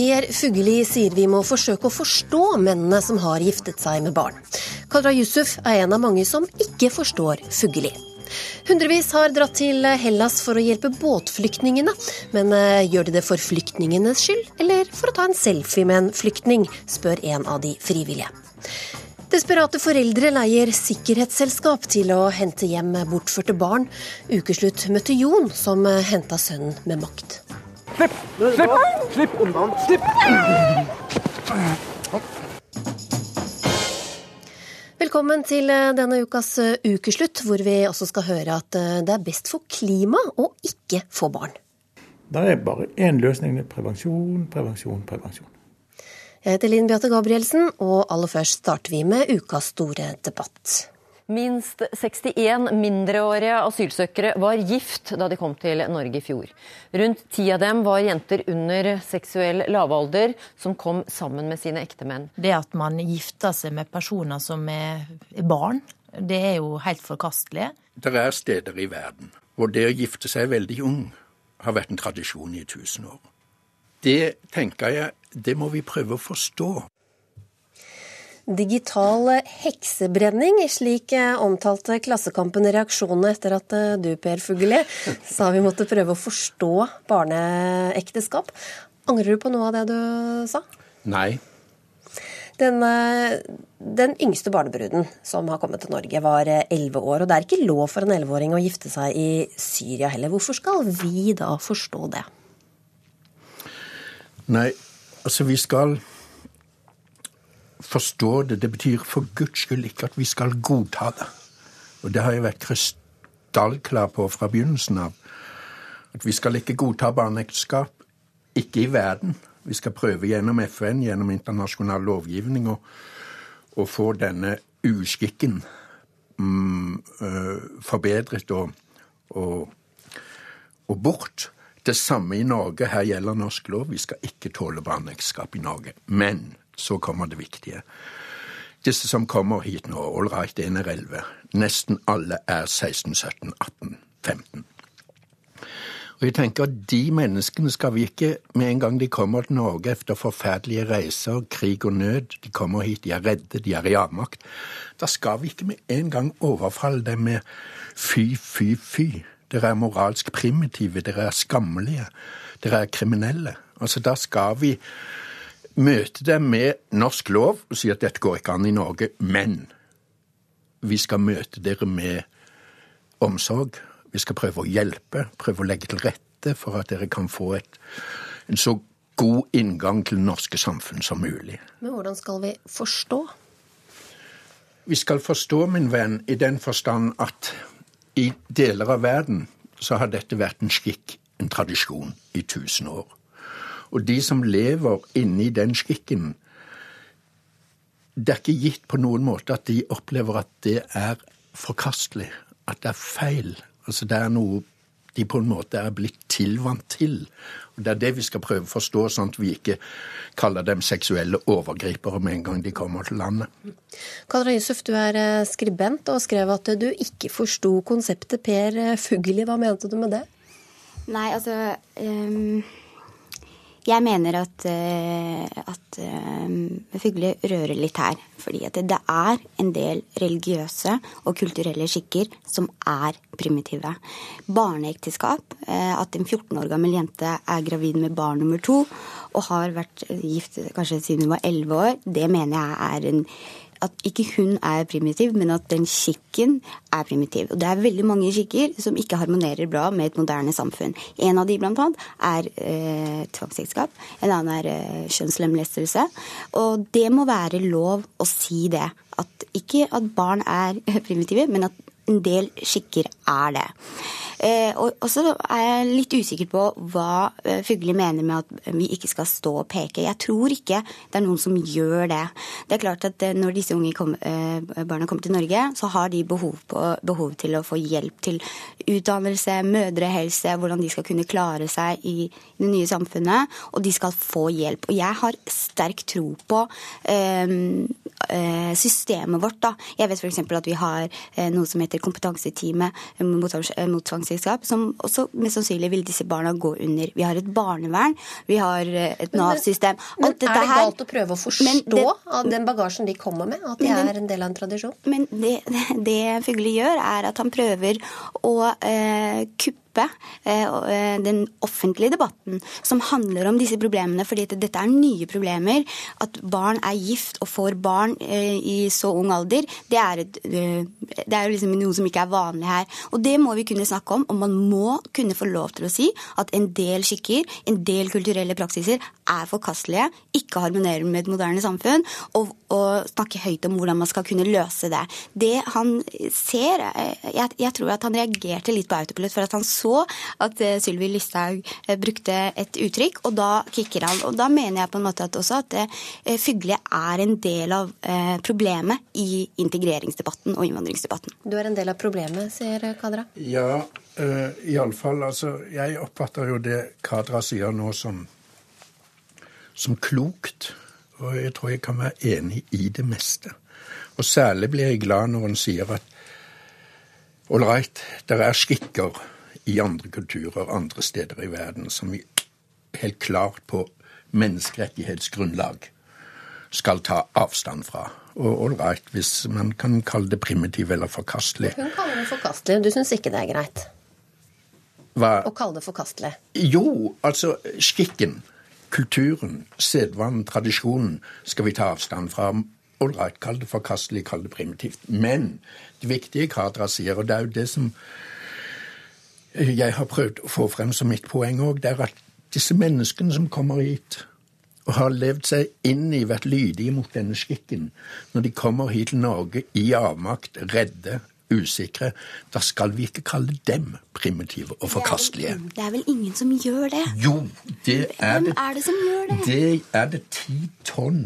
Per Fugelli sier vi må forsøke å forstå mennene som har giftet seg med barn. Kadra Yusuf er en av mange som ikke forstår Fugelli. Hundrevis har dratt til Hellas for å hjelpe båtflyktningene. Men eh, gjør de det for flyktningenes skyld, eller for å ta en selfie med en flyktning, spør en av de frivillige. Desperate foreldre leier sikkerhetsselskap til å hente hjem bortførte barn. Ukeslutt møtte Jon, som henta sønnen med makt. Slipp! Slipp! Slipp unna! Slipp! Velkommen til denne ukas ukeslutt, hvor vi også skal høre at det er best for klimaet å ikke få barn. Det er bare én løsning. Prevensjon, prevensjon, prevensjon. Jeg heter Linn Beate Gabrielsen, og aller først starter vi med ukas store debatt. Minst 61 mindreårige asylsøkere var gift da de kom til Norge i fjor. Rundt ti av dem var jenter under seksuell lavalder som kom sammen med sine ektemenn. Det at man gifter seg med personer som er barn, det er jo helt forkastelig. Det er steder i verden hvor det å gifte seg veldig ung har vært en tradisjon i tusen år. Det tenker jeg det må vi prøve å forstå. Digital heksebrenning, slik omtalte Klassekampen reaksjonene etter at du, Per Fugelli, sa vi måtte prøve å forstå barneekteskap. Angrer du på noe av det du sa? Nei. Den, den yngste barnebruden som har kommet til Norge, var elleve år. Og det er ikke lov for en elleveåring å gifte seg i Syria heller. Hvorfor skal vi da forstå det? Nei, altså vi skal forstå det. Det betyr for Guds skyld ikke at vi skal godta det. Og det har jeg vært krystallklar på fra begynnelsen av. At vi skal ikke godta barneekteskap. Ikke i verden. Vi skal prøve gjennom FN, gjennom internasjonal lovgivning, å få denne uskikken mm, forbedret og, og, og bort. Det samme i Norge. Her gjelder norsk lov. Vi skal ikke tåle barneekteskap i Norge. Men så kommer det viktige. Disse som kommer hit nå, right, en er 11. Nesten alle er 16, 17, 18, 15. Og jeg tenker at De menneskene skal vi ikke med en gang de kommer til Norge etter forferdelige reiser, krig og nød, de kommer hit, de er redde, de er i avmakt, da skal vi ikke med en gang overfalle dem med fy, fy, fy. Dere er moralsk primitive, dere er skammelige, dere er kriminelle. Altså, Da skal vi møte dem med norsk lov og si at dette går ikke an i Norge, men vi skal møte dere med omsorg. Vi skal prøve å hjelpe, prøve å legge til rette for at dere kan få et, en så god inngang til det norske samfunn som mulig. Men hvordan skal vi forstå? Vi skal forstå, min venn, i den forstand at i deler av verden så har dette vært en skikk, en tradisjon, i tusen år. Og de som lever inni den skikken Det er ikke gitt på noen måte at de opplever at det er forkastelig, at det er feil. Altså det er noe de på en måte er blitt tilvant til. Og Det er det vi skal prøve å forstå, sånn at vi ikke kaller dem seksuelle overgripere med en gang de kommer til landet. Kadra Yusuf, du er skribent og skrev at du ikke forsto konseptet Per Fugelli. Hva mente du med det? Nei, altså um, Jeg mener at, uh, at um, rører litt her. Fordi at det er en del religiøse og kulturelle skikker som er primitive. Barneekteskap, uh, at en 14 år gammel jente er gravid med barn nummer to og har vært gift kanskje siden hun var 11 år, det mener jeg er en at ikke hun er primitiv, men at den skikken er primitiv. Og det er veldig mange skikker som ikke harmonerer bra med et moderne samfunn. En av de blant annet er eh, tvangsekteskap. En annen er eh, kjønnslemlestelse. Og det må være lov å si det. At ikke at barn er primitive, men at en del skikker er det. Eh, og så er jeg litt usikker på hva eh, Fugli mener med at vi ikke skal stå og peke. Jeg tror ikke det er noen som gjør det. Det er klart at eh, når disse unge kom, barna kommer til Norge, så har de behov, på, behov, til å få hjelp til utdannelse, mødrehelse, hvordan de skal kunne klare seg i det nye samfunnet. Og de skal få hjelp. Og jeg har sterk tro på systemet vårt. da. Jeg vet f.eks. at vi har noe som heter kompetanseteamet eh, mot, eh, mot tvangsekteskap, som også mest sannsynlig vil disse barna gå under. Vi har et barnevern, vi har eh, et Nav-system. Men dette er det galt å prøve å forstå det- av den bagasjen de kommer med, at de Men er en del av en tradisjon? Men det, det Fugli gjør, er at han prøver å eh, kuppe eh, og, eh, den offentlige debatten som handler om disse problemene, fordi dette er nye problemer. At barn er gift og får barn eh, i så ung alder, det er, eh, jo liksom noe som ikke er vanlig her. Og det må vi kunne snakke om, og man må kunne få lov til å si at en del skikker, en del kulturelle praksiser er forkastelige, ikke harmonerer med et moderne samfunn, og, og snakke høyt om hvordan man skal kunne løse det. Det han ser eh, Jeg, jeg tror at han reagerte litt på autopilot for at han så at eh, Sylvi Listhaug eh, brukte et uttrykk, og da kicker han. Og da mener jeg på en måte at også at eh, Fugli er en del av problemet i integreringsdebatten og innvandringsdebatten. Du er en del av problemet, sier Kadra. Ja, uh, iallfall. Altså, jeg oppfatter jo det Kadra sier nå som, som klokt. Og jeg tror jeg kan være enig i det meste. Og særlig blir jeg glad når hun sier at all right, det er skikker i andre kulturer, andre steder i verden, som vi helt klart på menneskerettighetsgrunnlag skal ta avstand fra. Og all right, hvis man kan kalle det primitiv eller forkastelig. Hun kaller det forkastelig. Du syns ikke det er greit Hva? å kalle det forkastelig? Jo, altså skikken, kulturen, sedvanen, tradisjonen skal vi ta avstand fra. All right, kall det forkastelig, kall det primitivt. Men det viktige Kadra sier, og det er jo det som jeg har prøvd å få frem som mitt poeng òg, det er at disse menneskene som kommer hit og har levd seg inn i, vært lydige mot denne skikken, når de kommer hit til Norge i avmakt, redde, usikre, da skal vi ikke kalle dem primitive og forkastelige. Det er vel ingen som gjør det? Jo, det er Hvem det. er det som gjør det? Det er det ti tonn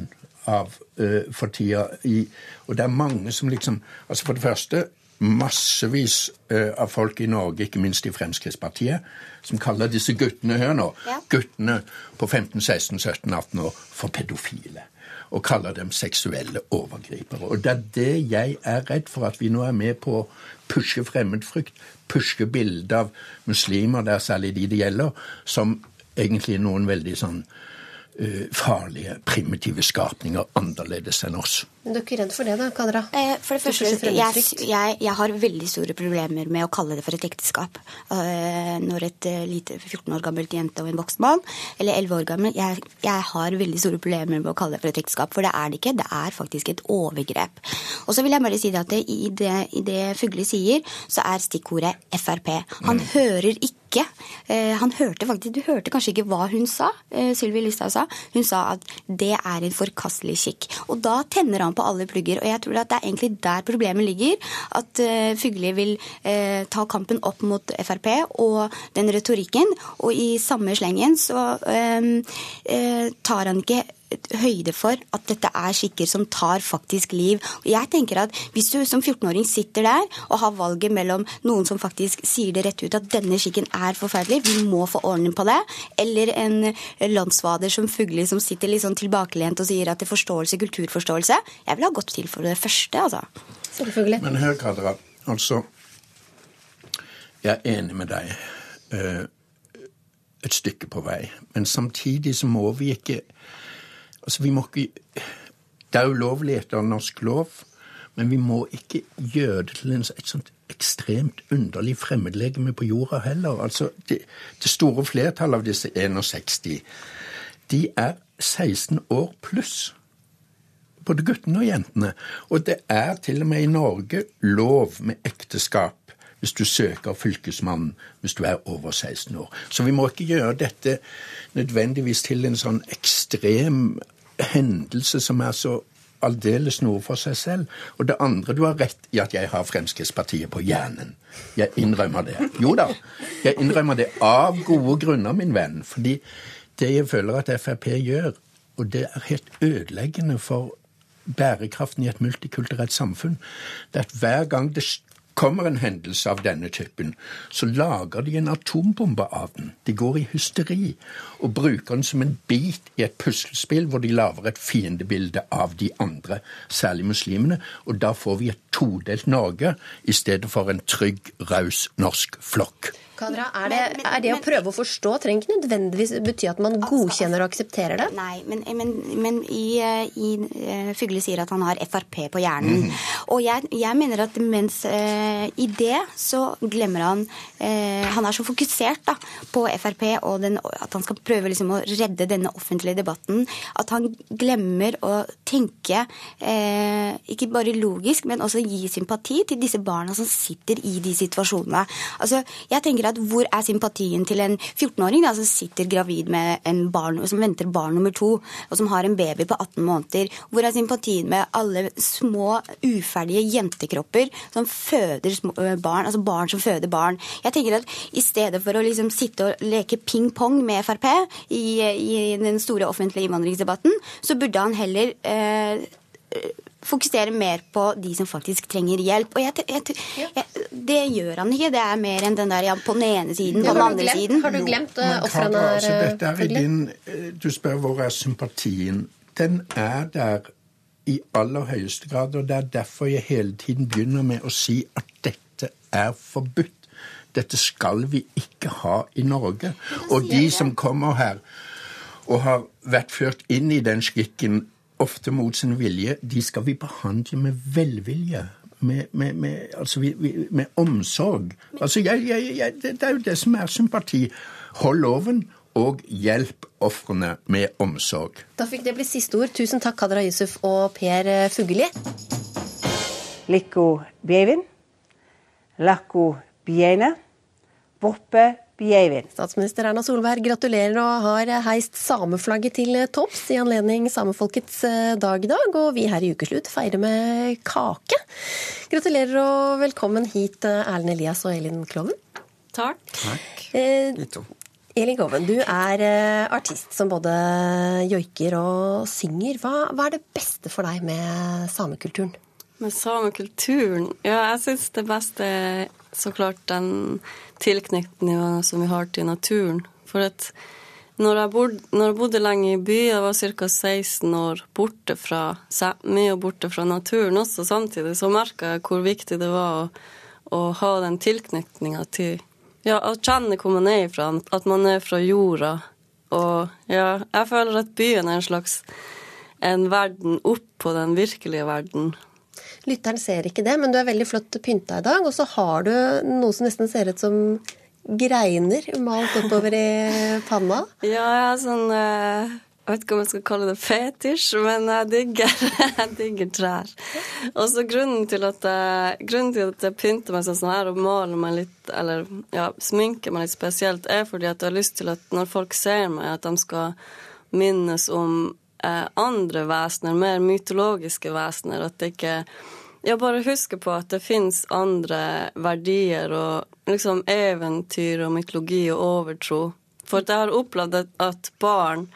av uh, for tida. I, og det er mange som liksom Altså for det første massevis eh, av folk i Norge, ikke minst i Fremskrittspartiet, som kaller disse guttene her nå, Ja. guttene på 15, 16, 17, 18 år, for pedofile. Og kaller dem seksuelle overgripere. Og det er det jeg er redd for, at vi nå er med på å pushe fremmedfrykt, pushe bilder av muslimer, det er særlig de det gjelder, som egentlig noen veldig sånn farlige, primitive skapninger, annerledes enn oss. Men du er ikke redd for det da, Kadra? Eh, For det første, jeg, jeg, jeg har veldig store problemer med å kalle det for et ekteskap. Uh, Når et uh, lite 14 år gammelt jente og en voksen mann, eller 11 år gammel jeg, jeg har veldig store problemer med å kalle det for et ekteskap, for det er det ikke. Det er faktisk et overgrep. Og så vil jeg bare si det at det, i, det, i det Fugli sier, så er stikkordet Frp. Han hører ikke eh, Han hørte faktisk Du hørte kanskje ikke hva hun sa, eh, Sylvi Listhaug sa. Hun sa at det er en forkastelig skikk. Og da tenner han på alle plugger. Og jeg tror at det er egentlig der problemet ligger. At uh, Fugli vil eh, ta kampen opp mot Frp og den retorikken. Og i samme slengen så eh, eh, tar han ikke høyde for at dette er skikker som tar faktisk liv. Og jeg tenker at Hvis du som 14-åring sitter der og har valget mellom noen som faktisk sier det rett ut at denne skikken er forferdelig, vi må få orden på det, eller en landsvader som Fugli som sitter litt sånn tilbakelent og sier at det er forståelse, kulturforståelse Jeg ville ha gått til for det første, altså. Selvfølgelig. Men hør, Kadra. Altså, jeg er enig med deg eh, et stykke på vei. Men samtidig så må vi ikke Altså, vi må ikke Det er ulovlig etter norsk lov, men vi må ikke gjøre det til en, et sånt ekstremt underlig fremmedlegeme på jorda heller. Altså, det, det store flertallet av disse 61, de er 16 år pluss både guttene og jentene. Og det er til og med i Norge lov med ekteskap hvis du søker Fylkesmannen hvis du er over 16 år. Så vi må ikke gjøre dette nødvendigvis til en sånn ekstrem hendelse som er så aldeles noe for seg selv. Og det andre, du har rett i at jeg har Fremskrittspartiet på hjernen. Jeg innrømmer det. Jo da, jeg innrømmer det av gode grunner, min venn. Fordi det jeg føler at Frp gjør, og det er helt ødeleggende for bærekraften i et multikulturelt samfunn, det er at hver gang det kommer en hendelse av denne typen, så lager de en atombombe av den. De går i hysteri og bruker den som en bit i et puslespill hvor de lager et fiendebilde av de andre, særlig muslimene. Og da får vi et todelt Norge i stedet for en trygg, raus norsk flokk. Kadra, er det, er det å prøve å forstå trenger ikke nødvendigvis bety at man godkjenner og aksepterer det? Nei, men, men, men i, i Fugle sier at han har Frp på hjernen. Mm. Og jeg, jeg, mener at mens eh, i det så glemmer han eh, Han er så fokusert da, på Frp og den, at han skal prøve liksom, å redde denne offentlige debatten, at han glemmer å tenke eh, ikke bare logisk, men også gi sympati til disse barna som sitter i de situasjonene. Altså, jeg tenker tenker at hvor er sympatien til en 14-åring som sitter gravid med en barn, som venter barn nummer to, og som har en baby på 18 måneder? Hvor er sympatien med alle små, uferdige jentekropper som føder barn, altså barn som føder barn? Jeg tenker at i stedet for å liksom sitte og leke ping-pong med Frp i, i, den store offentlige innvandringsdebatten, så burde han heller eh, fokusere mer på de som faktisk trenger hjelp. Og jeg, jeg, jeg, det gjør han ikke. Det er mer enn den der ja, på den ene siden, på den andre glemt, siden. Har du glemt uh, ofrene er altså, dette er i din, eh, Du spør hvor er sympatien. Den er der i aller høyeste grad, og det er derfor jeg hele tiden begynner med å si at dette er forbudt. Dette skal vi ikke ha i Norge. Og de som kommer her og har vært ført inn i den skikken ofte mot sin vilje, de skal vi behandle med velvilje. Med, med, med, altså vi, vi, med omsorg. Altså jeg, jeg, jeg, det er jo det som er sympati. Hold loven, og hjelp ofrene med omsorg. Da fikk det bli siste ord. Tusen takk, Kadra Yusuf og Per Fugelli. Likko Bjevin. Lakko Bjeine. Boppe Behaving. Statsminister Erna Solberg gratulerer og har heist sameflagget til topps i anledning samefolkets eh, dag i dag, og vi her i Ukeslutt feirer med kake. Gratulerer og velkommen hit, eh, Erlend Elias og Elin Kloven. Takk. Takk. Eh, Elin Kloven, du er eh, artist som både joiker og synger. Hva, hva er det beste for deg med samekulturen? Med samekulturen? Ja, jeg syns det beste så klart den tilknytningen som vi har til naturen. For at når jeg, bod, når jeg bodde lenge i by, jeg var ca. 16 år borte fra Sápmi og borte fra naturen også samtidig, så merka jeg hvor viktig det var å, å ha den tilknytninga til Ja, å kjenne hvor man er ifra, at man er fra jorda. Og ja, jeg føler at byen er en slags en verden oppå den virkelige verden. Lytteren ser ikke det, men du er veldig flott pynta i dag. Og så har du noe som nesten ser ut som greiner malt oppover i panna. Ja, jeg har sånn eh, Jeg vet ikke om jeg skal kalle det fetisj, men jeg digger, jeg digger trær. Og så grunnen til at jeg, grunnen jeg pynter meg sånn her og maler meg litt, eller ja, sminker meg litt spesielt, er fordi at jeg har lyst til at når folk ser meg, at de skal minnes om andre vesener, mer mytologiske vesener. At det ikke Ja, bare huske på at det fins andre verdier og liksom eventyr og mytologi og overtro. For jeg har opplevd at barn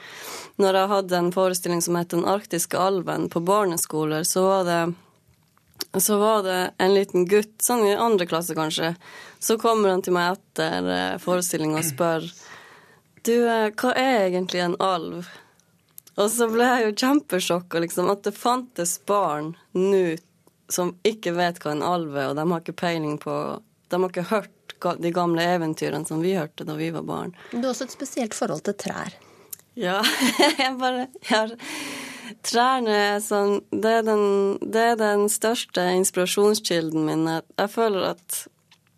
Når jeg hadde en forestilling som het Den arktiske alven på barneskoler, så var det så var det en liten gutt, sånn i andre klasse kanskje, så kommer han til meg etter eh, forestillinga og spør Du, eh, hva er egentlig en alv? Og så ble jeg jo kjempesjokka, liksom, at det fantes barn nå som ikke vet hva en alv er, og de har ikke peiling på De har ikke hørt de gamle eventyrene som vi hørte da vi var barn. Du har også et spesielt forhold til trær. Ja, jeg bare jeg Trærne er sånn det er, den, det er den største inspirasjonskilden min. Jeg føler at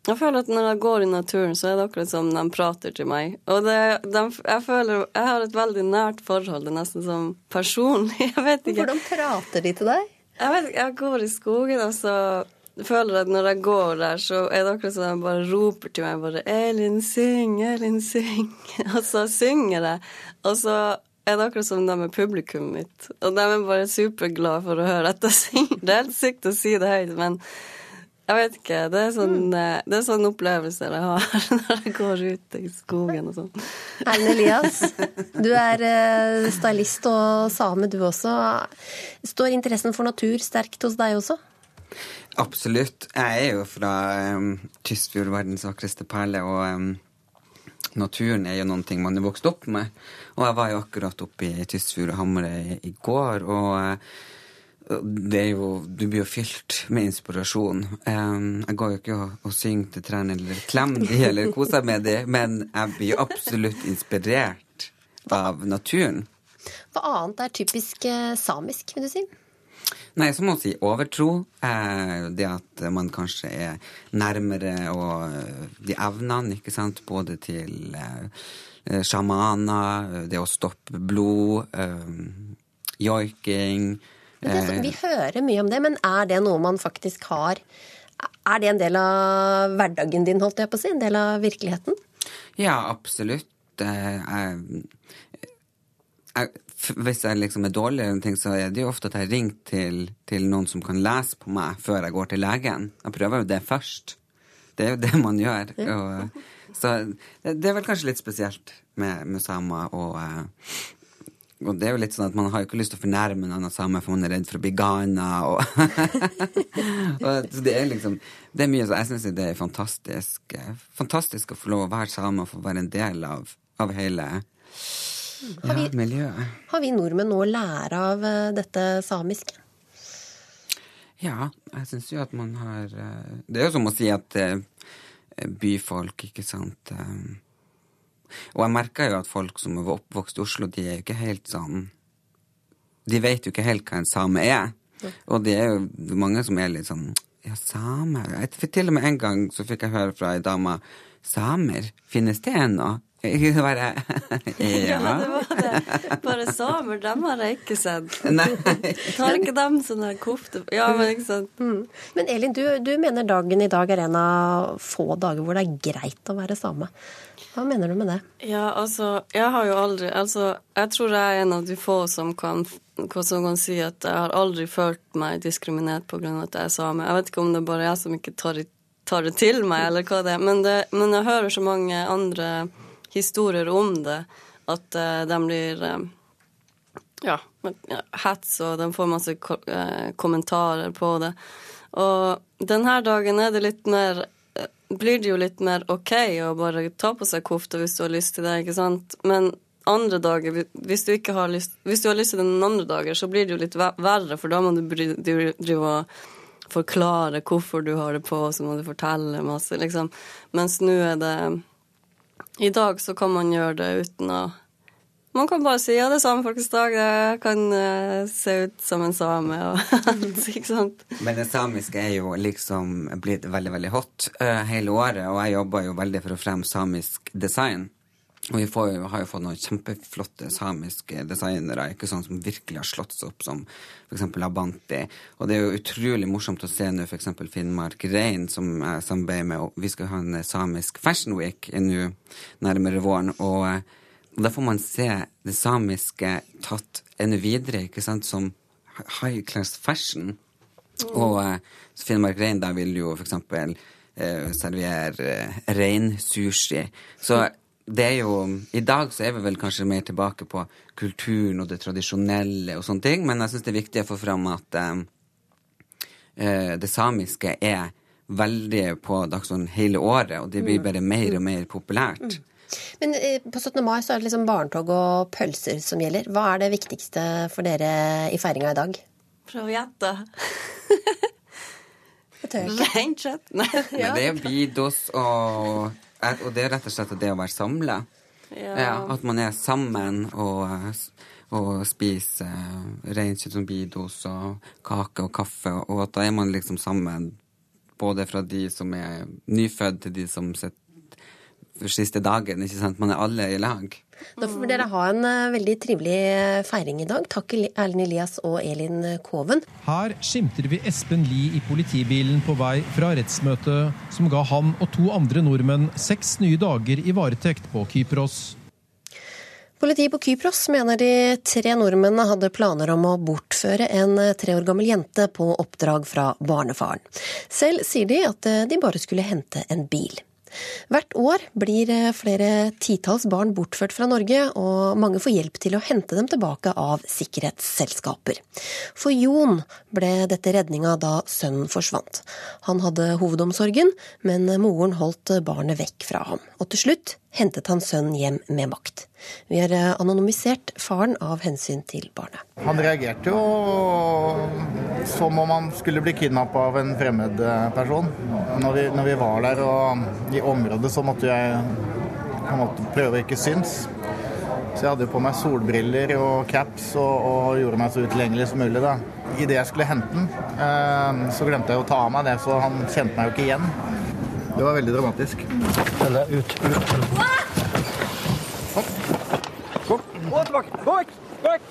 jeg føler at når jeg går i naturen, så er det akkurat som de prater til meg. Og det, de, jeg føler jeg har et veldig nært forhold. Det er nesten som personlig. Jeg vet ikke. Hvordan prater de til deg? Jeg vet ikke, jeg går i skogen, og så føler jeg at når jeg går der, så er det akkurat som de bare roper til meg bare 'Elin, syng! Elin, syng!' Og så synger jeg. Og så er det akkurat som de er publikummet mitt. Og de er bare superglade for å høre at jeg synger. Det er helt sykt å si det høyt, men jeg vet ikke. Det er sånn, mm. det er sånn opplevelser jeg har når jeg går ut i skogen og sånn. Erlend Elias, du er eh, stylist og same du også. Står interessen for natur sterkt hos deg også? Absolutt. Jeg er jo fra um, Tysfjord, verdens vakreste perle, og um, naturen er jo noen ting man er vokst opp med. Og jeg var jo akkurat oppe i Tysfjord og Hamarøy i går, og uh, det er jo, du blir jo fylt med inspirasjon. Jeg går jo ikke og, synger til trærne eller klemmer de eller koser med de, men jeg blir absolutt inspirert av naturen. Hva annet er typisk eh, samisk, vil du si? Nei, må man si overtro. Eh, det at man kanskje er nærmere og eh, de evnene, ikke sant, både til sjamaner, det å stoppe blod, joiking det, vi hører mye om det, men er det noe man faktisk har Er det en del av hverdagen din, holdt jeg på å si? En del av virkeligheten? Ja, absolutt. Jeg, jeg, hvis jeg liksom er dårlig, ting, så er det jo ofte at jeg ringer til, til, noen som kan lese på meg før jeg går til legen. Jeg prøver jo det først. Det er jo det man gjør. Og, så det, det, er vel kanskje litt spesielt med, med samer og og det er jo litt sånn at man har jo ikke lyst til å fornærme en annen same, for man er redd for å bli gana. Og, og det er liksom Det er mye så Jeg syns det er fantastisk Fantastisk å få lov å være same og få være en del av, av hele ja, vi, miljøet. Har vi nordmenn noe å lære av uh, dette samiske? Ja, jeg syns jo at man har uh, Det er jo som å si at byfolk, ikke sant og jeg merker jo at folk som er oppvokst i Oslo, de er jo ikke helt sånn De vet jo ikke helt hva en same er. Og det er jo mange som er litt sånn Ja, samer For Til og med en gang så fikk jeg høre fra ei dame Samer, finnes det ennå? Bare Ja. ja, det var det. Bare samer, dem har jeg ikke sett. Nei. Tar ikke dem sånne kofte Ja, men ikke sant. Mm. Men Elin, du, du, mener dagen i dag er en av få dager hvor det er greit å være same. Hva mener du med det? Ja, altså, jeg har jo aldri Altså, jeg tror jeg er en av de få som kan, som kan si at jeg har aldri følt meg diskriminert pga. at jeg er same. Jeg vet ikke om det er bare jeg som ikke tar, tar, det til meg, eller hva det er. Men, det, men jeg hører så mange andre historier om det at uh, de blir uh, ja, hets, og de får masse uh, kommentarer på det. Og denne dagen er det litt mer blir det jo litt mer OK å bare ta på seg kofta hvis du har lyst til det, ikke sant. Men andre dager, hvis du ikke har lyst Hvis du har lyst til noen andre dager, så blir det jo litt verre, for da må du drive og forklare hvorfor du har det på, og så må du fortelle masse, liksom. Mens nå er det I dag så kan man gjøre det uten å man kan bare si ja, det er samefolkets dag, det kan uh, se ut som en same og ikke sant. Men det samiske er jo liksom blitt veldig, veldig hot uh, hele året, og jeg jobber jo veldig for å fremme samisk design. Og vi får, har jo fått noen kjempeflotte samiske designere ikke sånn som virkelig har slått seg opp, som f.eks. Abanti. Og det er jo utrolig morsomt å se nå f.eks. Finnmark Rein, som jeg samarbeider med, og vi skal ha en samisk fashion week nå nærmere våren. og og da får man se det samiske tatt enda videre, ikke sant, som high class fashion. Mm. Og uh, Finnmark Rein da vil jo for eksempel uh, servere uh, reinsushi. Så det er jo I dag så er vi vel kanskje mer tilbake på kulturen og det tradisjonelle og sånne ting, men jeg syns det er viktig å få fram at uh, det samiske er veldig på dagsordenen hele året, og det blir mm. bare mer og mer populært. Men eh, på 17. mai så er det liksom barnetog og pølser som gjelder. Hva er det viktigste for dere i feiringa i dag? Prøv å gjette. Nei. Ja. Det er bidos og, og det er rett og slett det å være samla. Ja. ja. at man er sammen og, og spiser reinkjøtt som bidos og kake og kaffe, og at da er man liksom sammen både fra de som er nyfødt til de som sitter siste dagen. ikke sant? Man er alle i lag. Da får dere ha en uh, veldig trivelig eh, feiring i dag. Takk Erlend Elias og Elin Koven. Her skimter vi Espen Lie i politibilen på vei fra rettsmøtet som ga han og to andre nordmenn seks nye dager i varetekt på Kypros. Politiet på Kypros mener de tre nordmennene hadde planer om å bortføre en eh, tre år gammel jente på oppdrag fra barnefaren. Selv sier de at de bare skulle hente en bil. Hvert år blir eh, flere titalls barn bortført fra Norge, og mange får hjelp til å hente dem tilbake av sikkerhetsselskaper. For Jon ble dette redninga da sønnen forsvant. Han hadde hovedomsorgen, men moren holdt barnet vekk fra ham. Og til slutt hentet han sønnen hjem med makt. Vi har eh, anonymisert faren av hensyn til barnet. Han reagerte jo som om han skulle bli kidnappa av en fremmed eh, person. Når vi, når vi, var der og i området, så måtte jeg måte prøve å ikke synes. Så jeg hadde på meg solbriller og caps og, og gjorde meg så utilgjengelig som mulig. da. Idet jeg skulle hente den, eh, så glemte jeg å ta av meg det, så han kjente meg jo ikke igjen. Det var veldig dramatisk. Eller ut, ut. Kom. Gå tilbake. Gå vekk. Gå vekk.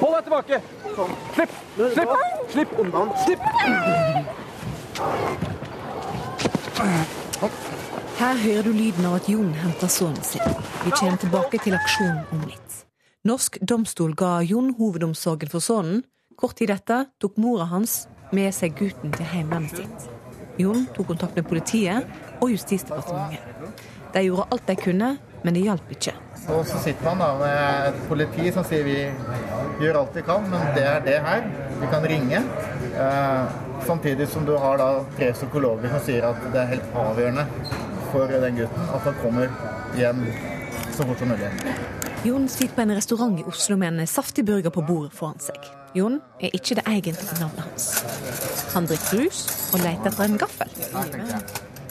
Hold deg tilbake. Sånn. Slipp. Slipp. Slipp. Slipp. Her hører du lyden av at Jon henter sønnen sin. Vi kommer tilbake til aksjonen om litt. Norsk domstol ga Jon hovedomsorgen for sønnen. Kort tid etter tok mora hans med seg gutten til hjemlandet sitt. Jon tok kontakt med politiet og Justisdepartementet. De gjorde alt de kunne, men det hjalp ikke. Og så sitter man da med et politi som sier vi gjør alt vi kan, men det er det her. Vi kan ringe. Eh, samtidig som du har da tre psykologer som sier at det er helt avgjørende for den gutten at han kommer hjem så fort som mulig. Jon sitter på en restaurant i Oslo med en saftig burger på bordet foran seg. Jon er ikke det egentlige navnet hans. Han drikker rus og leter etter en gaffel.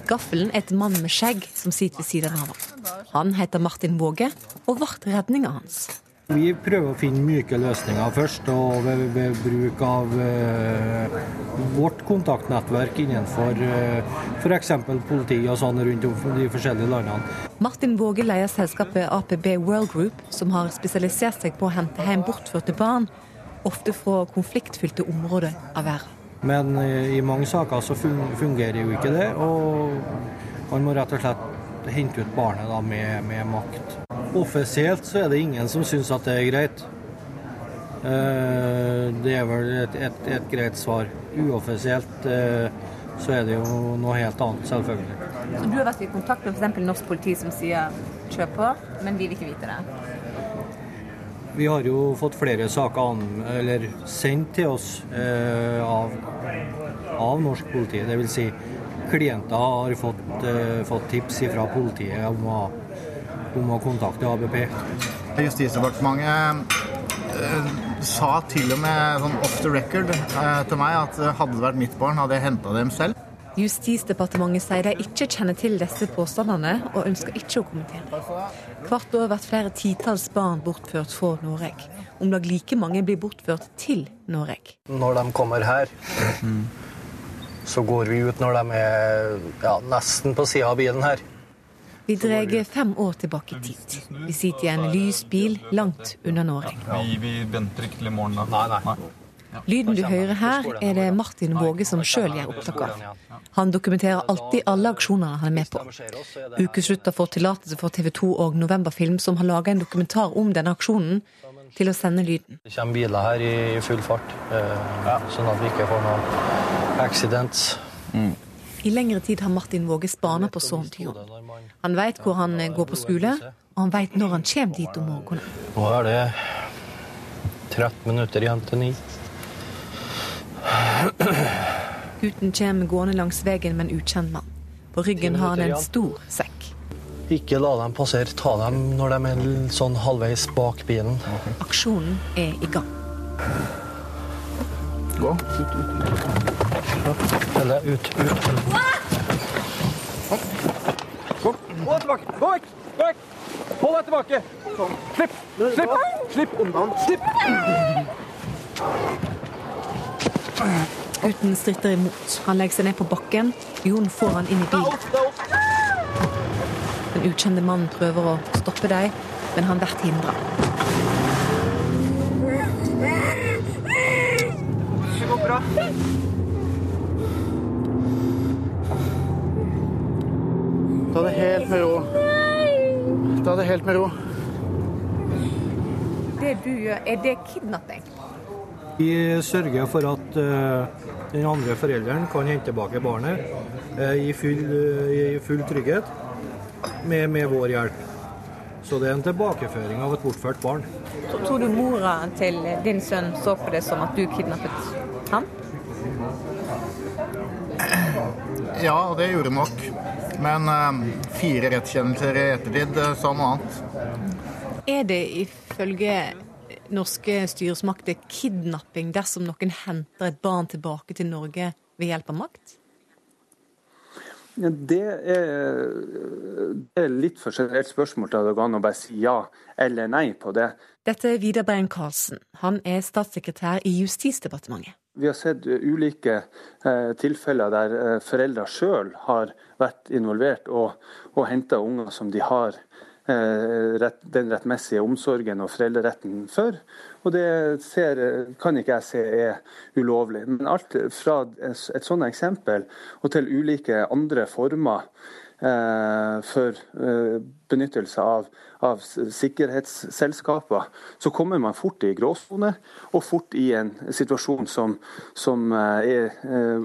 Gaffelen er et mann med skjegg som sitter ved siden av ham. Han heter Martin Våge og ble redninga hans. Vi prøver å finne myke løsninger først, og ved, ved bruk av eh, vårt kontaktnettverk innenfor eh, f.eks. politi og sånn rundt om de forskjellige landene. Martin Våge leier selskapet APB World Group, som har spesialisert seg på å hente hjem bortførte barn, ofte fra konfliktfylte områder av verden. Men uh, i mange saker så fungerer jo ikke det, og man må rett og slett hente ut barnet da, med, med makt. Offisielt så er det ingen som syns at det er greit. Eh, det er vel et, et, et greit svar. Uoffisielt eh, så er det jo noe helt annet, selvfølgelig. Så du har vært i kontakt med f.eks. norsk politi som sier 'kjør på', men vi vil ikke vite det? Vi har jo fått flere saker an, eller sendt til oss eh, av, av norsk politi. Dvs. Si, klienter har fått, eh, fått tips fra politiet om å om å kontakte ABP. Justisdepartementet eh, sa til og med sånn off the record eh, til meg at eh, hadde det vært mitt barn, hadde jeg henta dem selv. Justisdepartementet sier de ikke kjenner til disse påstandene, og ønsker ikke å kommentere. Hvert år blir flere titalls barn bortført fra Norge. Om lag like mange blir bortført til Norge. Når de kommer her, så går vi ut når de er ja, nesten på sida av bilen her. Vi drar fem år tilbake i tid. Vi sitter i en lys bil langt unna Norge. Vi, vi, venter ikke til i morgen, da. Nei, nei. Lyden du hører her, er det Martin Våge som sjøl gjør opptak av. Han dokumenterer alltid alle aksjonene han er med på. Ukeslutta får tillatelse for TV 2 og Novemberfilm, som har laga en dokumentar om denne aksjonen, til å sende lyden. Det kommer biler her i full fart, eh, sånn at vi ikke får noen accidents. Mm. I lengre tid har Martin Våge spana på sønnen til Jon. Han veit hvor han eh, går på skole, og han veit når han kommer dit om morgenen. Nå er det 13 minutter igjen til ni. Gutten kommer gående langs veien med en ukjent mann. På ryggen har han en stor sekk. Ikke la dem passere. Ta dem når de er sånn halvveis bak bilen. Aksjonen er i gang. Gå. Ut, ut, ut. Eller ut, ut. Gå. Gå tilbake. Gå vekk. Gå vekk. Hold deg tilbake. Sånn. Slipp. Slipp. Slipp. Slipp. Gutten stritter imot. Han legger seg ned på bakken. Jon får han inn i bilen. Den ukjente mannen prøver å stoppe dem, men han blir hindra. Det går bra. Ta det helt med ro. Ta det helt med ro. Det du gjør, er det kidnapping? Vi sørger for at uh, Den andre forelderen kan hente tilbake barnet eh, i full, i full trygghet med, med vår hjelp. Så det er en tilbakeføring av et bortført barn. Tror du mora til din sønn så på det som at du kidnappet ham? Ja, det gjorde hun nok. Men eh, fire rettskjennelser i ettertid eh, sa noe annet. Er det ifølge norske styresmakter kidnapping dersom noen henter et barn tilbake til Norge ved hjelp av makt? Det, er, det er litt for generelt spørsmål til det går an å bare si ja eller nei på det. Dette er Vidar Brein-Karlsen. Han er statssekretær i Justisdepartementet. Vi har sett ulike eh, tilfeller der eh, foreldre sjøl har vært involvert og, og henta unger som de har eh, den rettmessige omsorgen og foreldreretten for. Og det ser, kan ikke jeg se er ulovlig. Men alt fra et, sånt eksempel og til ulike andre former eh, for eh, benyttelse av, av sikkerhetsselskaper, så kommer man fort i gråsone, og fort i en situasjon som, som er,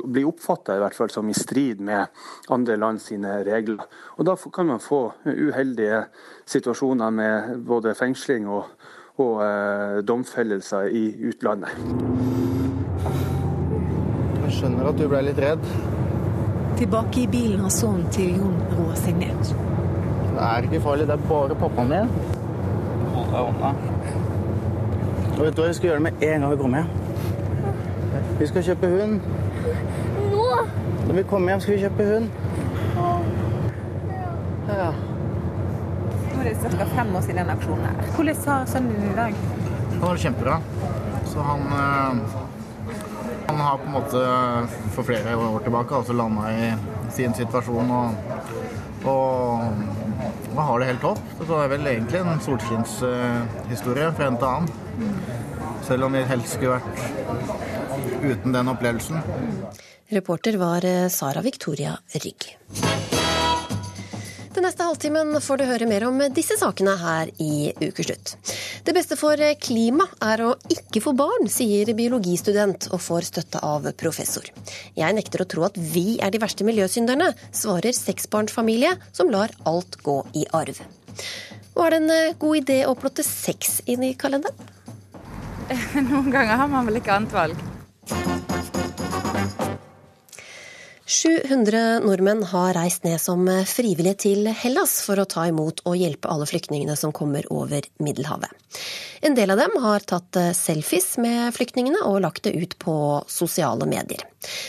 blir oppfatta som i strid med andre land sine regler. Og Da kan man få uheldige situasjoner med både fengsling og, og eh, domfellelser i utlandet. Jeg skjønner at du ble litt redd. Tilbake i bilen har sønnen til Jon roa seg ned. Det er ikke farlig, det er bare pappaen din. Hold deg unna. Og vet du hva vi skal gjøre med en gang vi kommer hjem? Vi skal kjøpe hund. Nå? Når vi kommer hjem, skal vi kjøpe hund. Ja. Nå er det ca. fem år siden den aksjonen her. Hvordan har sønnen din i dag? Han har det kjempebra. Så han øh, Han har på en måte for flere år tilbake altså landa i sin situasjon og, og, og har det helt topp. Så det er vel egentlig en solskinnshistorie fra en til annen. Selv om vi helst skulle vært uten den opplevelsen. Reporter var Sara Victoria Rygg. Den neste halvtimen får du høre mer om disse sakene her i Ukeslutt. Det beste for klima er å ikke få barn, sier biologistudent og får støtte av professor. Jeg nekter å tro at vi er de verste miljøsynderne, svarer seksbarnsfamilie som lar alt gå i arv. Og er det en god idé å plotte sex inn i kalenderen? Noen ganger har man vel ikke annet valg. 700 nordmenn har reist ned som frivillige til Hellas for å ta imot og hjelpe alle flyktningene som kommer over Middelhavet. En del av dem har tatt selfies med flyktningene og lagt det ut på sosiale medier.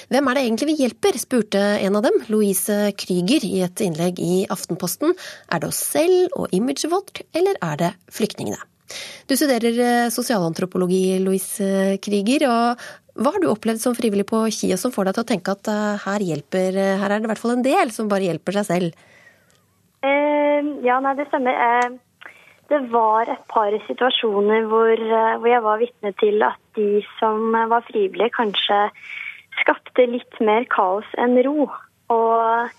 Hvem er det egentlig vi hjelper, spurte en av dem, Louise Krüger, i et innlegg i Aftenposten. Er det oss selv og imaget vårt, eller er det flyktningene? Du studerer sosialantropologi, Louise Krieger. og hva har du opplevd som frivillig på Kia som får deg til å tenke at her, hjelper, her er det i hvert fall en del som bare hjelper seg selv? Uh, ja, nei, det stemmer. Uh, det var et par situasjoner hvor, hvor jeg var vitne til at de som var frivillige, kanskje skapte litt mer kaos enn ro. Og,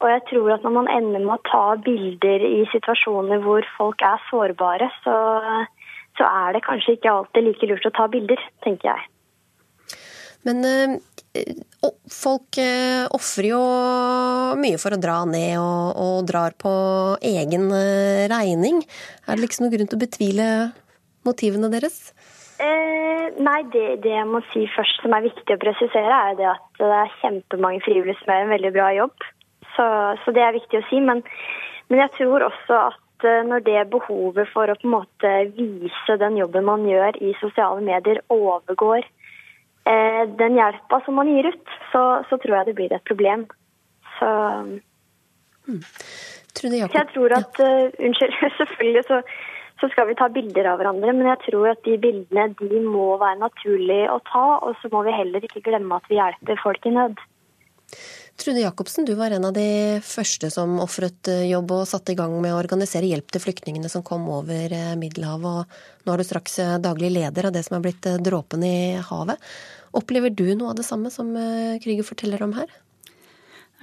og jeg tror at når man ender med å ta bilder i situasjoner hvor folk er sårbare, så, så er det kanskje ikke alltid like lurt å ta bilder, tenker jeg. Men øh, folk øh, ofrer jo mye for å dra ned, og, og drar på egen øh, regning. Er det liksom noen grunn til å betvile motivene deres? Eh, nei, det, det, jeg må si først som er viktig å presisere, er det at det er kjempemange frivillige som gjør en veldig bra jobb. Så, så, det er viktig å si. Men, men jeg tror også at når det behovet for å på en måte vise den jobben man gjør i sosiale medier, overgår Eh, den hjelpa som man gir ut, så, så, tror jeg det blir et problem. Så, mm. så jeg tror at uh, Unnskyld, selvfølgelig så, så, skal vi ta bilder av hverandre, men jeg tror at de bildene de må være naturlige å ta. Og så må vi heller ikke glemme at vi hjelper folk i nød. Trude Jacobsen, du var en av de første som ofret eh, jobb og satte i gang med å organisere hjelp til flyktningene som kom over Middelhavet. Og nå er du straks daglig leder av det som er blitt dråpen i havet. Opplever du noe av det samme som Krüger forteller om her?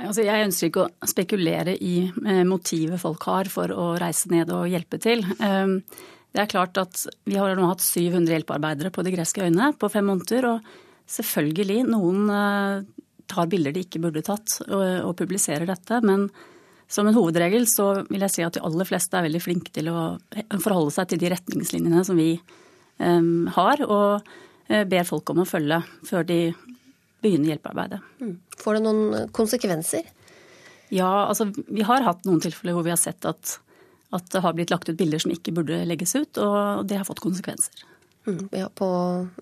Altså, jeg ønsker ikke å spekulere i motivet folk har for å reise ned og hjelpe til. Det er klart at Vi har nå hatt 700 hjelpearbeidere på de greske øyene på fem måneder. og selvfølgelig noen eh, tar bilder de ikke burde tatt, og, og publiserer dette. Men som en hovedregel så vil jeg si at de aller fleste er veldig flinke til å forholde seg til de retningslinjene som vi um, har, og uh, ber folk om å følge før de begynner hjelpearbeidet. Mm. Får det noen konsekvenser? Ja, altså vi har hatt noen tilfeller hvor vi har sett at, at det har blitt lagt ut bilder som ikke burde legges ut, og det har fått konsekvenser. Mm, ja, på,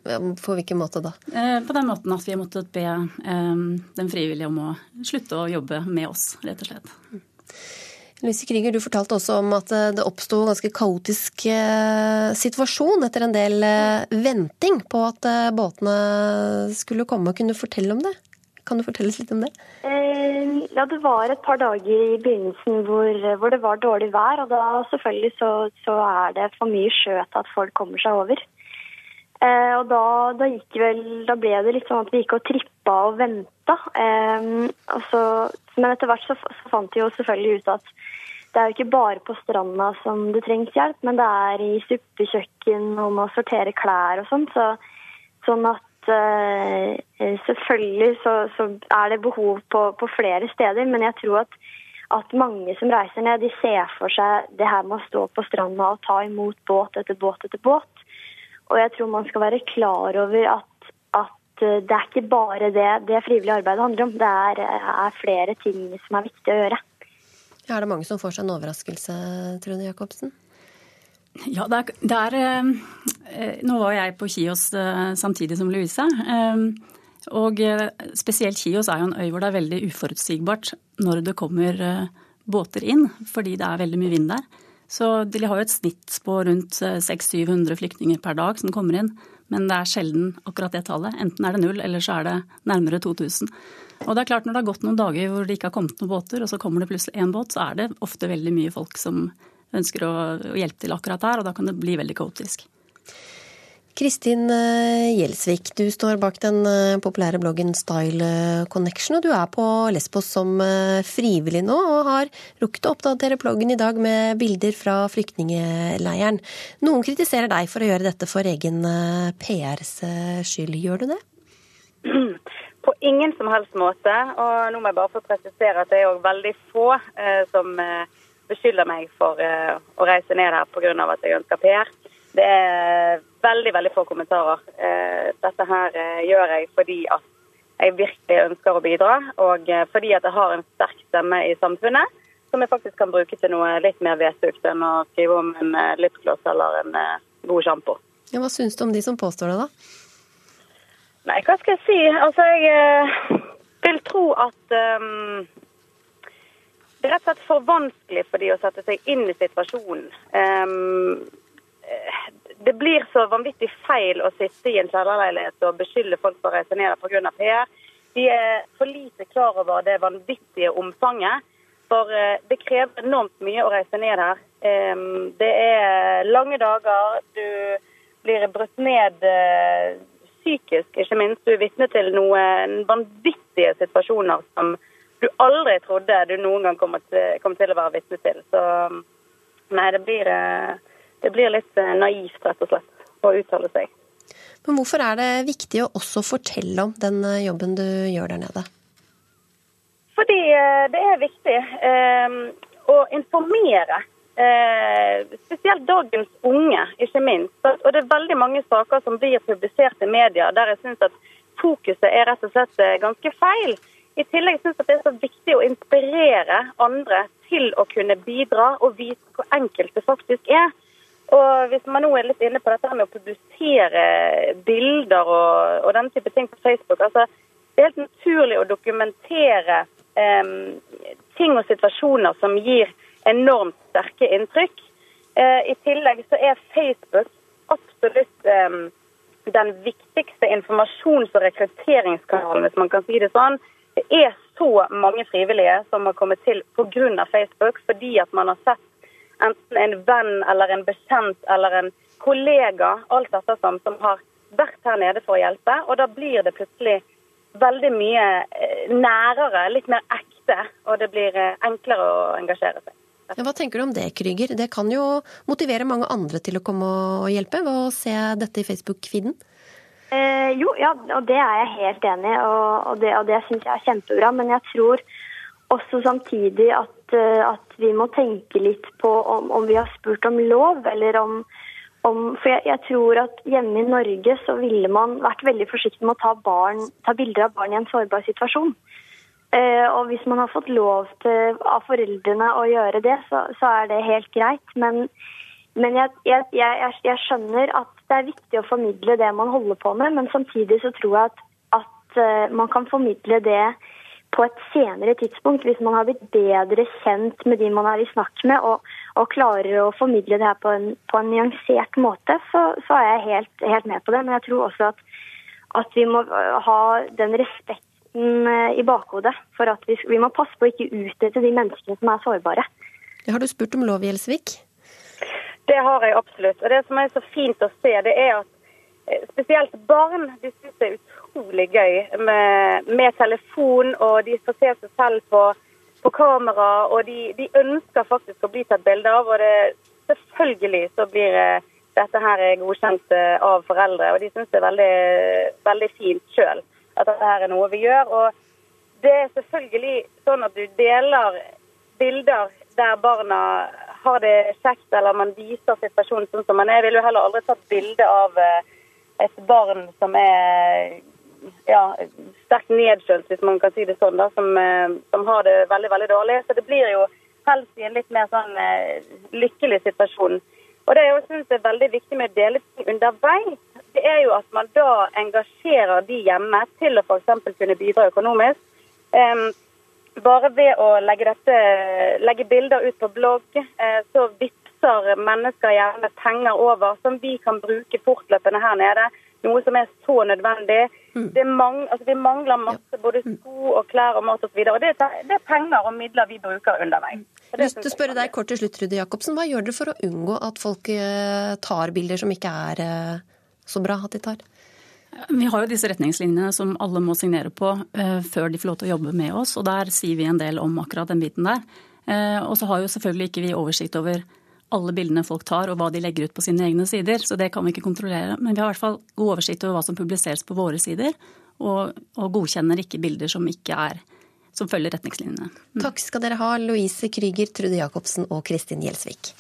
ja, på, hvilken måte da? Eh, på den måten at vi har måttet be eh, den frivillige om å slutte å jobbe med oss, rett og slett. Mm. Louise Krüger, du fortalte også om at eh, det oppsto en ganske kaotisk situasjon etter en del venting på at båtene skulle komme. og Kunne fortelle om det? Kan du fortelle oss litt om det? Ja, Det var et par dager i begynnelsen hvor, hvor det var dårlig vær. og Da selvfølgelig så, så, er det for mye sjø til at folk kommer seg over. Eh, og da, da, vel, da, ble det litt sånn at vi gikk og trippa og venta. Eh, men etter hvert så, så, fant vi jo selvfølgelig ut at det er jo ikke bare på stranda som det trengs hjelp, men det er i suppekjøkken og med å sortere klær og sånn. Så, sånn at uh, selvfølgelig så, så, er det behov på, på, flere steder, men jeg tror at, at, mange som reiser ned, de ser for seg det her med å stå på stranda og ta imot båt etter båt etter båt. Og jeg tror man skal være klar over at, at eh, det er ikke bare det det frivillige arbeidet handler om. Det er, er flere ting som er viktig å gjøre. Er det mange som får seg en overraskelse, Trune Jacobsen? Ja, det er, det er eh, Nå var jeg på Kios eh, samtidig som Louise. Og spesielt Kios er jo en øy hvor det er veldig uforutsigbart når det kommer båter inn, fordi det er veldig mye vind der. Så de har jo et snitt på rundt 600-700 flyktninger per dag som kommer inn. Men det er sjelden akkurat det tallet. Enten er det null, eller så er det nærmere 2000. Og det er klart Når det har gått noen dager hvor det ikke har kommet noen båter, og så kommer det plutselig én båt, så er det ofte veldig mye folk som ønsker å, hjelpe til akkurat der, og da kan det bli veldig kaotisk. Kristin eh, Gjelsvik, du står bak den eh, populære bloggen Style Connection, og du er på Lesbos som eh, frivillig nå, og har rukket å oppdatere bloggen i dag med bilder fra flyktningeleiren. Noen kritiserer deg for å gjøre dette for egen PRs skyld. Gjør du det? På ingen som helst måte. Og nå må jeg bare få presisere at det er veldig få eh, som eh, beskylder meg for eh, å reise ned her pga. at jeg ønsker PR. Det er veldig, veldig få kommentarer. Eh, dette her eh, gjør jeg fordi at jeg virkelig ønsker å bidra, og eh, fordi at jeg har en sterk stemme i samfunnet som jeg faktisk kan bruke til noe litt mer vedtukt enn å skrive om en lipgloss eller en god sjampo. Ja, hva syns du om de som påstår det, da? Nei, hva skal jeg si? Altså, jeg vil tro at um, det er rett og slett for vanskelig for de å sette seg inn i situasjonen. Um, det blir så vanvittig feil å sitte i en kjellerleilighet og beskylde folk for å reise ned pga. PR. De er for lite klar over det vanvittige omfanget. For uh, det krever enormt mye å reise ned her. Det er lange dager. Du blir brutt ned uh, psykisk, ikke minst. Du er vitne til noen vanvittige situasjoner som du aldri trodde du noen gang kom til, kom til å være vitne til. Så nei, det blir, eh, det blir litt eh, naivt, rett og slett, å uttale seg. Men hvorfor er det viktig å også fortelle om den eh, jobben du gjør der nede? Fordi det er viktig eh, å informere Eh, spesielt dagens unge, ikke minst. Og det er veldig mange saker som blir publisert i media der jeg syns at fokuset er rett og slett eh, ganske feil. I tillegg syns jeg det er så viktig å inspirere andre til å kunne bidra og vise hvor enkelt det faktisk er. Og hvis man nå er litt inne på dette med å publisere bilder og, og den type ting på Facebook altså Det er helt naturlig å dokumentere eh, ting og situasjoner som gir enormt sterke inntrykk. Eh, I tillegg så er Facebook absolutt eh, den viktigste informasjons- og rekrutteringskanalen, hvis man kan si det sånn. Det er så mange frivillige som har kommet til pga. Facebook, fordi at man har sett enten en venn eller en bekjent eller en kollega, alt dette som, som har vært her nede for å hjelpe. Og da blir det plutselig veldig mye eh, nærere, litt mer ekte, og det blir enklere å engasjere seg. Ja, hva tenker du om det, Krüger? Det kan jo motivere mange andre til å komme og hjelpe ved å se dette i Facebook-feeden? Eh, jo, ja, og det er jeg helt enig i, og, og det, og det syns jeg er kjempebra. Men jeg tror også samtidig at, eh, at vi må tenke litt på om, om vi har spurt om lov, eller om, om For jeg, jeg, tror at hjemme i Norge så ville man vært veldig forsiktig med å ta, barn, ta bilder av barn i en sårbar situasjon. Eh, og hvis man har fått lov til, av foreldrene å gjøre det, så, så er det helt greit. Men, men jeg, jeg, jeg, skjønner at det er viktig å formidle det man holder på med, men samtidig så tror jeg at, at uh, man kan formidle det på et senere tidspunkt, hvis man har blitt bedre kjent med de man er i snakk med, og, og klarer å formidle det her på en, på en nyansert måte, så, så er jeg helt, helt, med på det. Men jeg tror også at, at vi må ha den respekten eh, i bakhodet. For at vi, vi må passe på å ikke utnytte de menneskene som er sårbare. Har du spurt om lov, Gjelsvik? Det har jeg absolutt. Og det som er så fint å se, det er at spesielt barn de syns det er utrolig gøy med, med, telefon, og de får se seg selv på, på kamera. Og de, de, ønsker faktisk å bli tatt bilde av, og det, selvfølgelig så blir eh, dette her godkjent eh, av foreldre. Og de syns det er veldig, veldig fint sjøl at dette her er noe vi gjør. Og det er selvfølgelig sånn at du deler bilder der barna har det kjekt, eller man viser situasjonen sånn som man er. Jeg ville jo heller aldri tatt bilde av eh, et barn som er ja, sterkt nedkjølt, hvis man kan si det sånn, da, som, eh, som, har det veldig veldig dårlig. Så det blir jo helst i en litt mer sånn eh, lykkelig situasjon. Og Det jeg syns er veldig viktig med å dele ting underveis, det er jo at man da engasjerer de hjemme til å f.eks. kunne bidra økonomisk. Um, bare ved å legge, dette, legge bilder ut på blogg, uh, så vippser mennesker gjerne penger over som vi kan bruke fortløpende her nede. Noe som er så nødvendig. Mm. Det, mang, altså vi mangler masse både sko og klær og mat osv. Og, og det, det, er penger og midler vi bruker underveis. Lyst til å spørre deg kort til slutt, Rudi Jacobsen. Hva gjør dere for å unngå at folk eh, tar bilder som ikke er eh, så bra at de tar? Vi har jo disse retningslinjene som alle må signere på uh, før de får lov til å jobbe med oss, og der sier vi en del om akkurat den biten der. Uh, og så har jo selvfølgelig ikke vi oversikt over alle bildene folk tar og hva de legger ut på sine egne sider, så det kan vi ikke kontrollere. Men vi har i hvert fall god oversikt over hva som publiseres på våre sider, og, og godkjenner ikke bilder som ikke er som følger retningslinjene. Mm. Takk skal dere ha, Louise Krüger, Trude Jacobsen og Kristin Gjelsvik.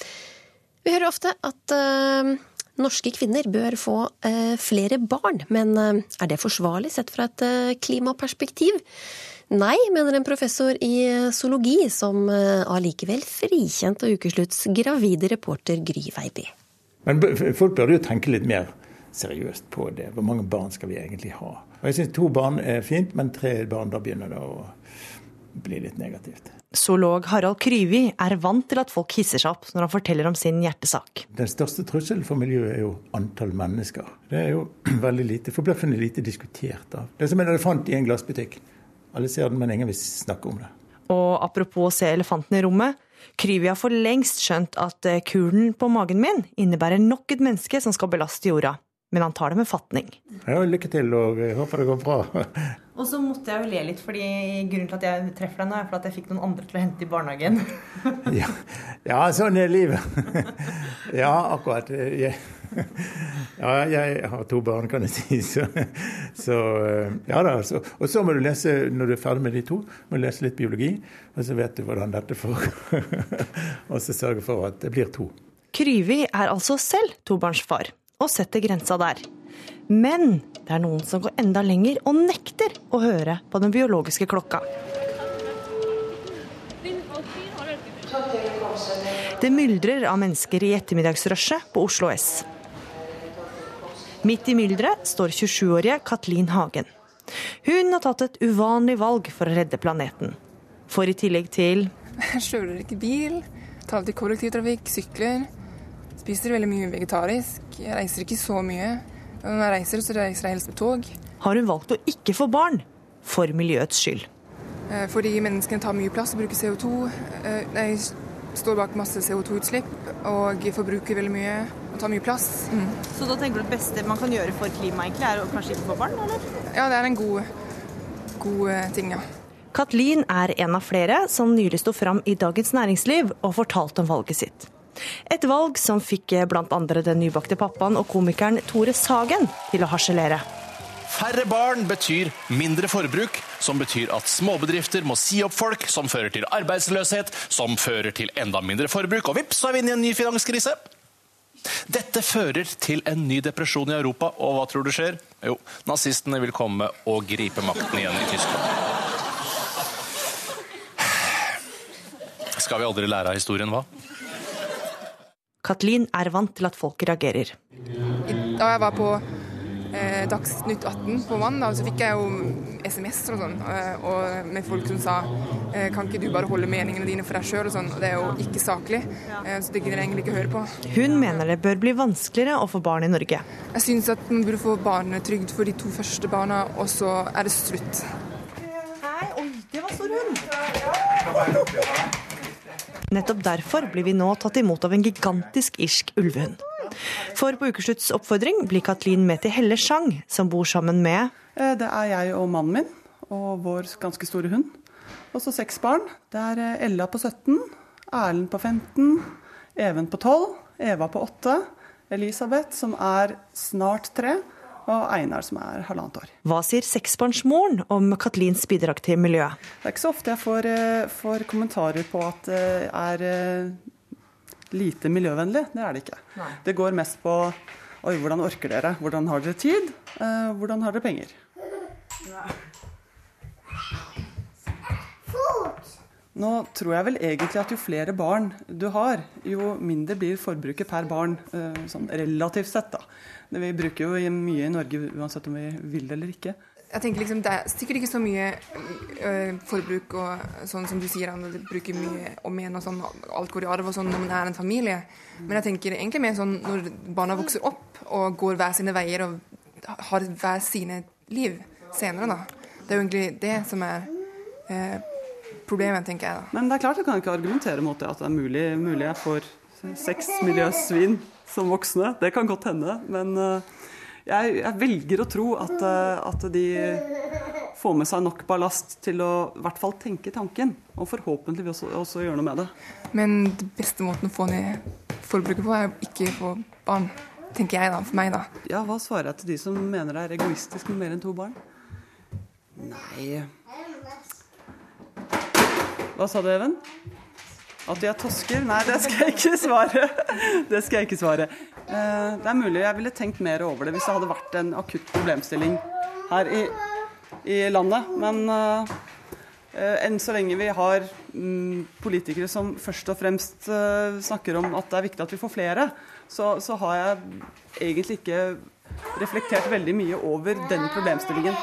Vi hører ofte at uh Norske kvinner bør få eh, flere barn, men eh, er det forsvarlig sett fra et klimaperspektiv? Nei, mener en professor i zoologi, som allikevel frikjent av Ukeslutts gravide reporter Gry Veiby. Men folk burde jo tenke litt mer seriøst på det. Hvor mange barn skal vi egentlig ha? Og Jeg syns to barn er fint, men tre barn, da begynner det å bli litt negativt. Zoolog Harald Kryvi er vant til at folk hisser seg opp når han forteller om sin hjertesak. Den største trusselen for miljøet er jo antall mennesker. Det er jo veldig lite, forbløffende lite diskutert av. Det er som en elefant i en glassbutikk. Alle ser den, men ingen vil snakke om det. Og apropos å se elefanten i rommet. Kryvi har for lengst skjønt at eh, kulen på magen min innebærer nok et menneske som skal belaste jorda men han tar det med fatning. Ja, lykke til, og jeg håper det går bra. og så måtte jeg jo le litt, fordi grunnen til at jeg treffer deg nå, er for at jeg fikk noen andre til å hente i barnehagen. ja. ja, sånn er livet. ja, akkurat. Jeg, ja, jeg har to barn, kan jeg si. Så, så ja da. Så, og så må du lese, når du er ferdig med de to, må du lese litt biologi, og så vet du hvordan dette foregår. og så sørge for at det blir to. Kryvi er altså selv tobarnsfar og setter grensa der. Men det er noen som går enda lenger og nekter å høre på den biologiske klokka. Det myldrer av mennesker i ettermiddagsrushet på Oslo S. Midt i mylderet står 27-årige Katlin Hagen. Hun har tatt et uvanlig valg for å redde planeten. For i tillegg til Jeg kjører ikke bil, tar til kollektivtrafikk, sykler. Spiser veldig mye vegetarisk. Jeg reiser ikke så mye. Når jeg reiser, så reiser jeg helst med tog. Har hun valgt å ikke få barn, for miljøets skyld. Eh, fordi menneskene tar mye plass og bruker CO2. Eh, jeg står bak masse CO2-utslipp og forbruker veldig mye og tar mye plass. Mm. Så da tenker du det beste man kan gjøre for klimaet egentlig er å kanskje ikke få barn, eller? Ja, det er en god, god eh, ting, ja. Katlin er en av flere som nylig sto fram i Dagens Næringsliv og fortalte om valget sitt. Et valg som fikk bl.a. den nybakte pappaen og komikeren Tore Sagen til å harselere. Færre barn betyr mindre forbruk, som betyr at småbedrifter må si opp folk, som fører til arbeidsløshet, som fører til enda mindre forbruk, og vips, så er vi inne i en ny finanskrise. Dette fører til en ny depresjon i Europa, og hva tror du skjer? Jo, nazistene vil komme og gripe makten igjen i Tyskland. Skal vi aldri lære av historien, hva? Katlin er vant til at folk reagerer. Da jeg var på eh, Dagsnytt 18 på mandag, så fikk jeg jo SMS-er og sånn, eh, og med folk som sa eh, kan ikke du bare holde meningene dine for deg sjøl, og sånn. Og det er jo ikke saklig, eh, så det gidder jeg egentlig ikke høre på. Hun mener det bør bli vanskeligere å få barn i Norge. Jeg syns at man burde få barnetrygd for de to første barna, og så er det slutt. Hei, oi, det var stor hund! Nettopp derfor blir vi nå tatt imot av en gigantisk irsk ulvehund. For på Ukeslutts oppfordring blir Katlin med til Helle Sjang, som bor sammen med Eh, Det er jeg og mannen min og vår ganske store hund. Og så seks barn. Det er eh, Ella på 17, Erlend på 15, Even på 12, Eva på 8, Elisabeth som er snart tre, og Einar som er halvannet år. Hva sier seksbarnsmoren om Katlins bidrag til miljøet? Det er ikke så ofte jeg får, eh, får kommentarer på at det er lite miljøvennlig. Det er det ikke. Nei. Det går mest på Oi, hvordan orker dere? Hvordan har dere tid? Eh, Hvordan har dere penger? Nå tror jeg vel egentlig at jo flere barn du har, jo mindre blir forbruket per barn, eh, sånn relativt sett. da. Vi bruker jo mye i Norge uansett om vi vil det eller ikke. Jeg tenker liksom, Det er sikkert ikke så mye øh, forbruk og sånn som du sier, at du bruker mye om igjen og sånn, alt går i arv og sånn når man er en familie. Men jeg tenker egentlig mer sånn når barna vokser opp og går hver sine veier og har hver sine liv senere, da. Det er jo egentlig det som er øh, problemet, tenker jeg da. Men det er klart du kan ikke argumentere mot det at det er mulig, mulig får seks miljøsvin som voksne. Det kan godt hende. Men eh, jeg, jeg velger å tro at, eh, at de får med seg nok ballast til å i hvert fall tenke tanken. Og forhåpentligvis også, også gjøre noe med det. Men den beste måten å få ned forbruket på, er å ikke få barn. Tenker jeg, da. For meg, da. Ja, hva svarer jeg til de som mener det er egoistisk med mer enn to barn? Nei Hva sa du, Even? At er tosker? Nei, det skal jeg ikke svare. Det skal jeg ikke svare. Eh, Det er mulig jeg ville tenkt mer over det hvis det hadde vært en akutt problemstilling her i, i landet. Men eh, eh, enn så lenge vi har mm, politikere som først og fremst snakker om at det er viktig at vi får flere, så, så har jeg egentlig ikke reflektert veldig mye over den problemstillingen.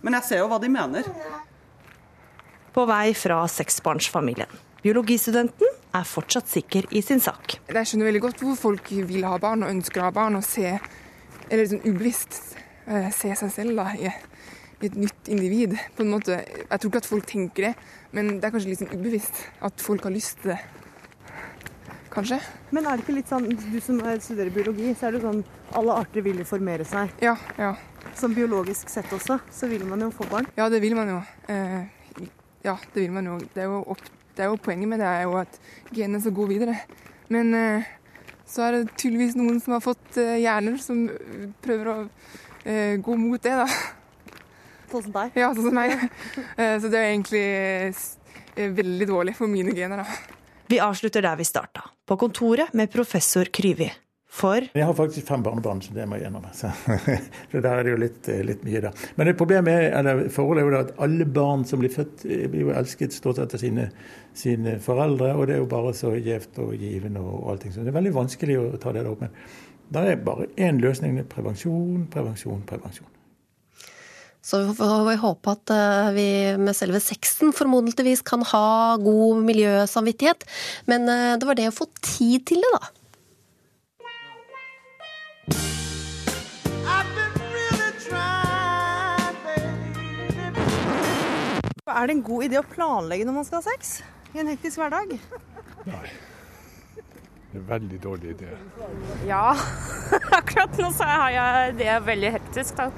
Men jeg ser jo hva de mener. På vei fra seksbarnsfamilien. Biologistudenten er fortsatt sikker i sin sak. Jeg skjønner veldig godt hvor folk vil ha barn og ønsker å ha barn, og se, eller sånn ubevisst eh, se seg selv da, i, i et nytt individ. på en måte. Jeg tror ikke at folk tenker det, men det er kanskje litt sånn ubevisst at folk har lyst til det. Kanskje? Men er det ikke litt sånn, du som studerer biologi, så er det sånn alle arter vil jo formere seg. Ja, ja. Som biologisk sett også, så vil man jo få barn. Ja, det vil man jo. Eh, ja, det vil man jo. Det er jo, opp, det er jo poenget med det er jo at genene skal gå videre. Men eh, så er det tydeligvis noen som har fått eh, hjerner som prøver å eh, gå mot det, da. Sånn som deg? Ja, sånn som meg. Så det er egentlig veldig dårlig for mine gener, da. Vi avslutter der vi starta, på kontoret med professor Kryvi. For Jeg har faktisk fem barnebarn, så det må jeg innrømme. Så, så der er det jo litt, litt mye, da. Men det problemet er, eller forholdet er jo da at alle barn som blir født, eh, blir jo elsket stort sett av sine, sine foreldre. Og det er jo bare så gjevt og givende og, og allting. Så det er veldig vanskelig å ta det opp. Men da er bare én løsning. Det er prevensjon, prevensjon, prevensjon. Så vi får håpe at eh, vi med selve sexen formodentligvis kan ha god miljøsamvittighet. Men eh, det var det å få tid til det, da. Er det en god idé å planlegge når man skal ha sex? I en hektisk hverdag? Nei. Det er en veldig dårlig idé. Ja, akkurat nå så har jeg det veldig hektisk, da.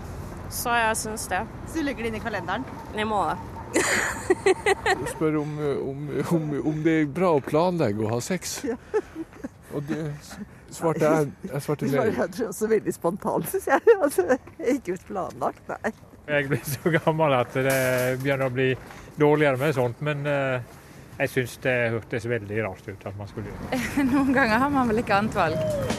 Så jeg syns det. Så du legger det inn i kalenderen? I må det. Du spør om, om, om, om det er bra å planlegge å ha sex. Og det, svarte jeg, jeg svarte nei. Jeg tror også veldig spontant, syns jeg. Altså, ikke planlagt, nei. Jeg blir så gammel at det begynner å bli dårligere med sånt, men eh, jeg syns det hørtes veldig rart ut at man skulle gjøre det. Noen ganger har man vel ikke annet valg.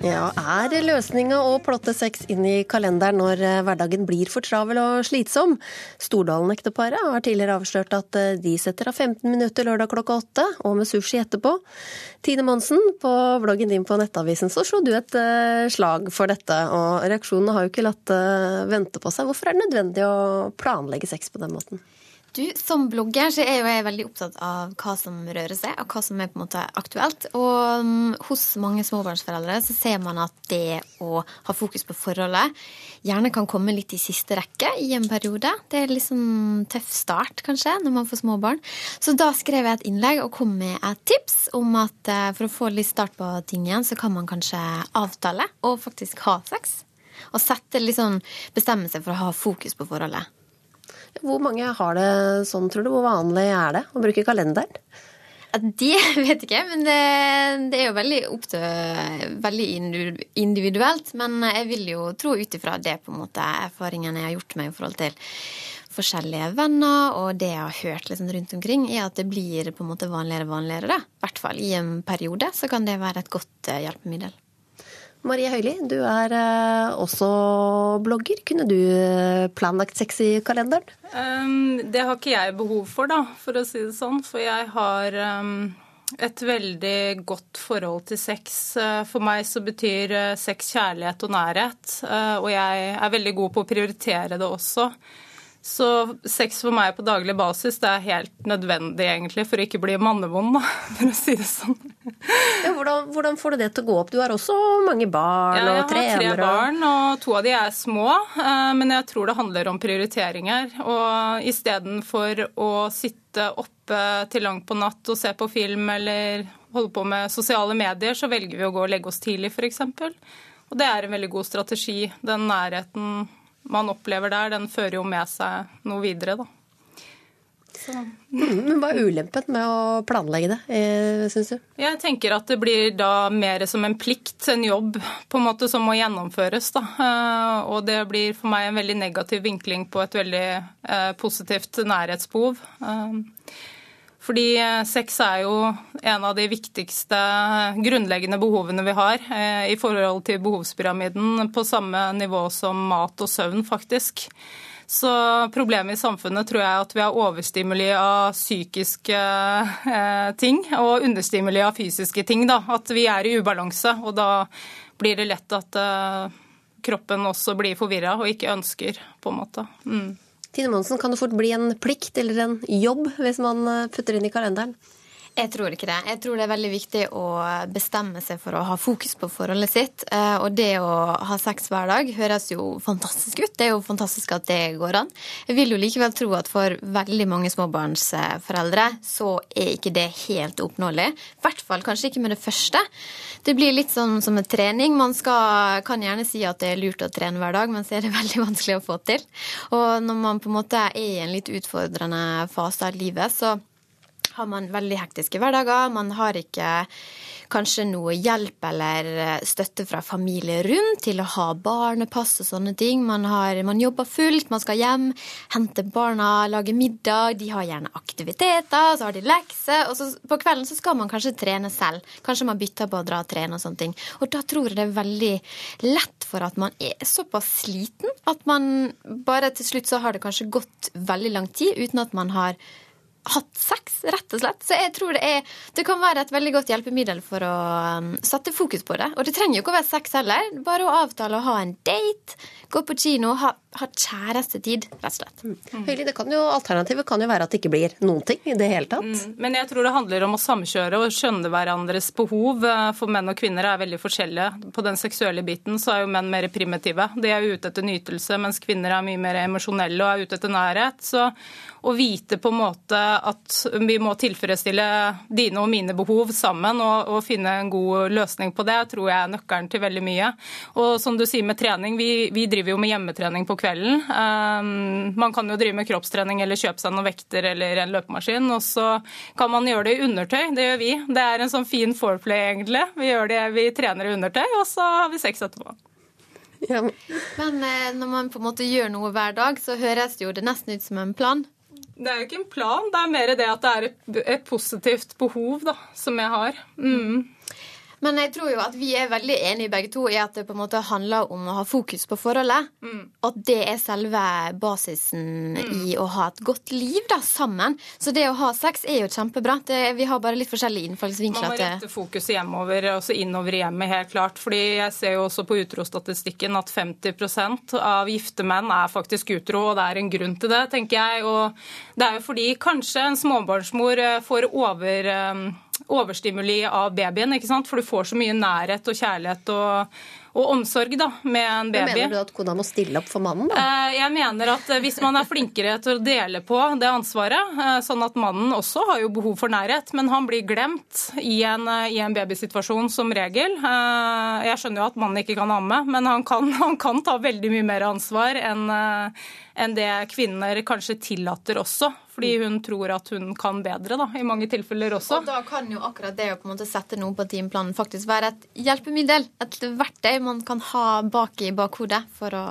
Ja, er løsninga å plotte sex inn i kalenderen når eh, hverdagen blir for travel og slitsom? Stordalen-ekteparet har tidligere avslørt at eh, de setter av 15 minutter lørdag klokka åtte, og med sushi etterpå. Tine Monsen, på bloggen din på Nettavisen så slo du et eh, slag for dette, og reaksjonene har jo ikke latt vente på seg. Hvorfor er det nødvendig å planlegge sex på den måten? Du, Som blogger så er jo jeg veldig opptatt av hva som rører seg, og hva som er på en måte aktuelt. Og um, hos mange småbarnsforeldre så ser man at det å ha fokus på forholdet gjerne kan komme litt i siste rekke i en periode. Det er sånn tøff start, kanskje, når man får små barn. Så da skrev jeg et innlegg og kom med et tips om at uh, for å få litt start på ting igjen, så kan man kanskje avtale og faktisk ha sex. Og sette litt sånn, bestemme seg for å ha fokus på forholdet. Hvor mange har det sånn, tror du? Hvor vanlig er det å bruke kalenderen? Det vet jeg ikke, men det, det er jo veldig til veldig individuelt. Men jeg vil jo tro ut ifra det på en måte erfaringene jeg har gjort meg i forhold til forskjellige venner, og det jeg har hørt liksom rundt omkring, er at det blir på en måte vanligere og vanligere. I hvert fall i en periode så kan det være et godt eh, hjelpemiddel. Marie Høili, du er eh, også blogger. Kunne du eh, planlagt sex i kalenderen? Um, det har ikke jeg behov for, da, for å si det sånn. For jeg har um, et veldig godt forhold til sex. Uh, For meg så betyr sex kjærlighet og nærhet. Og jeg er veldig god på å prioritere det også. Så sex for meg på daglig basis det er helt nødvendig egentlig for å ikke bli mannevond, da, for å si det sånn. Ja, hvordan, hvordan får du det til å gå opp? Du har også mange barn Ja, og jeg har tre barn, og to av de er små. eh, Men jeg tror det handler om prioriteringer. Og istedenfor å sitte oppe til langt på natt og se på film eller holde på med sosiale medier, så velger vi å gå og legge oss tidlig, f.eks. Og det er en veldig god strategi. Den nærheten man opplever der, den fører jo med seg noe videre, da. Så. Mm, Men hva er ulempen med å planlegge det, syns du? Jeg tenker at det blir da mer som en plikt, en jobb på en måte som må gjennomføres. Da. Eh, Og det blir for meg en veldig negativ vinkling på et veldig eh, positivt nærhetsbehov. Eh, Fordi eh, sex er jo en av de viktigste grunnleggende behovene vi har eh, i forhold til behovspyramiden, på samme nivå som mat og søvn, faktisk. Så problemet i samfunnet tror jeg er at vi har overstimuli av psykiske eh, ting og understimuli av fysiske ting. Da. At vi er i ubalanse, og da blir det lett at eh, kroppen også blir forvirra og ikke ønsker, på en måte. Mm. Tine Monsen, kan det fort bli en plikt eller en jobb hvis man eh, putter inn i kalenderen? Jeg tror ikke det. Jeg tror det er veldig viktig å bestemme seg for å ha fokus på forholdet sitt. Eh, Og det å ha sex hver dag høres jo fantastisk ut. Det er jo fantastisk at det går an. Jeg vil jo likevel tro at for veldig mange småbarnsforeldre så er ikke det helt oppnåelig. I hvert fall kanskje ikke med det første. Det blir litt sånn som en trening. Man skal, kan gjerne si at det er lurt å trene hver dag, men så er det veldig vanskelig å få til. Og når man på en måte er i en litt utfordrende fase av livet, så har man veldig hektiske hverdager. Man har ikke kanskje noe hjelp eller støtte fra familie rundt til å ha barnepass og sånne ting. Man, har, man jobber fullt, man skal hjem, hente barna, lage middag. De har gjerne aktiviteter, så har de lekser. Og så på kvelden så skal man kanskje trene selv. Kanskje man bytter på å dra og trene og sånne ting. Og da tror jeg det er veldig lett for at man er såpass sliten at man bare til slutt så har det kanskje gått veldig lang tid uten at man har hatt sex, rett og slett. Så jeg tror det, er, det kan være et veldig godt hjelpemiddel for å um, sette fokus på det. Og det trenger jo ikke å være sex heller. Bare å avtale å ha en date, gå på kino, ha, ha kjærestetid, rett og slett. Høyli, det kan jo, alternativet kan jo være at det ikke blir noen ting i det hele tatt. Mm. Men jeg tror det handler om å samkjøre og skjønne hverandres behov. Eh, For menn og kvinner er veldig forskjellige. På den seksuelle biten så er jo menn mer primitive. De er jo ute etter nytelse, mens kvinner er mye mer emosjonelle og er ute etter nærhet. Så å vite på en måte at vi må tilfredsstille dine og mine behov sammen og, og, finne en god løsning på det, tror jeg er nøkkelen til veldig mye. Og som du sier med trening, vi, vi driver jo med hjemmetrening på kvelden. Um, man kan jo drive med kroppstrening eller kjøpe seg noen vekter eller en løpemaskin, og så kan man gjøre det i undertøy. Det gjør vi. Det er en sånn fin foreplay, egentlig. Vi gjør det, vi trener i undertøy, og så har vi sex etterpå. Ja. Men eh, når man på en måte gjør noe hver dag, så høres jo det nesten ut som en plan. Det er jo ikke en plan, det er mer det at det er et, et positivt behov da, som jeg har. Mm. Men jeg tror jo at vi er veldig enige begge to i at det på en måte handler om å ha fokus på forholdet. Mm. At det er selve basisen mm. i å ha et godt liv da, sammen. Så det å ha sex er jo kjempebra. Det, vi har bare litt forskjellige innfallsvinkler. Man må rette fokuset hjemover, altså innover i hjemmet, helt klart. Fordi jeg ser jo også på utrostatistikken at 50% av gifte menn er faktisk utro, og det er en grunn til det, tenker jeg. Og det er jo fordi kanskje en småbarnsmor eh, får over eh, overstimuli av babyen, ikke sant? for du får så mye nærhet og kjærlighet og, og omsorg da, med en baby. Men mener du at kona må stille opp for mannen? da? Eh, jeg mener at eh, hvis man er flinkere til å dele på det ansvaret, eh, sånn at mannen også har jo behov for nærhet, men han blir glemt i en, i en babysituasjon som regel. Jeg skjønner jo at mannen ikke kan amme, men han kan, han kan ta veldig mye mer ansvar enn enn det kvinner kanskje tillater også. Fordi hun tror at hun kan bedre, da, i mange tilfeller også. Og da kan jo akkurat det å på en måte sette noe på timeplanen faktisk være et hjelpemiddel. Et verktøy man kan ha bak i bakhodet for å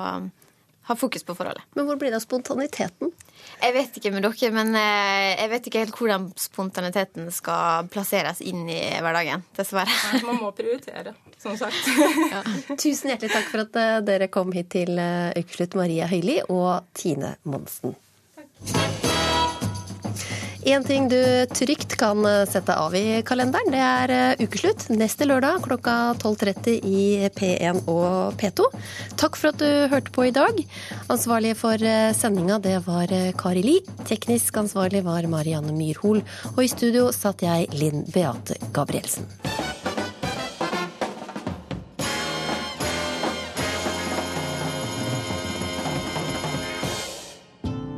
ha fokus på forholdet. Men hvor blir det av spontaniteten? Jeg vet ikke med dere, men eh, jeg vet ikke helt hvordan spontaniteten skal plasseres inn i hverdagen. Dessverre. Man må prioritere, som sagt. Ja. Tusen hjertelig takk for at eh, dere kom hit til eh, Ukeslutt, Maria Høili og Tine Monsen. Takk. En ting du trygt kan eh, sette av i kalenderen, det er eh, ukeslutt neste lørdag klokka 12.30 i P1 og P2. Takk for at du hørte på i dag. Ansvarlig for eh, sendinga det var Kari Li. Teknisk ansvarlig var Marianne Myrhol. Og i studio satt jeg Linn Beate Gabrielsen.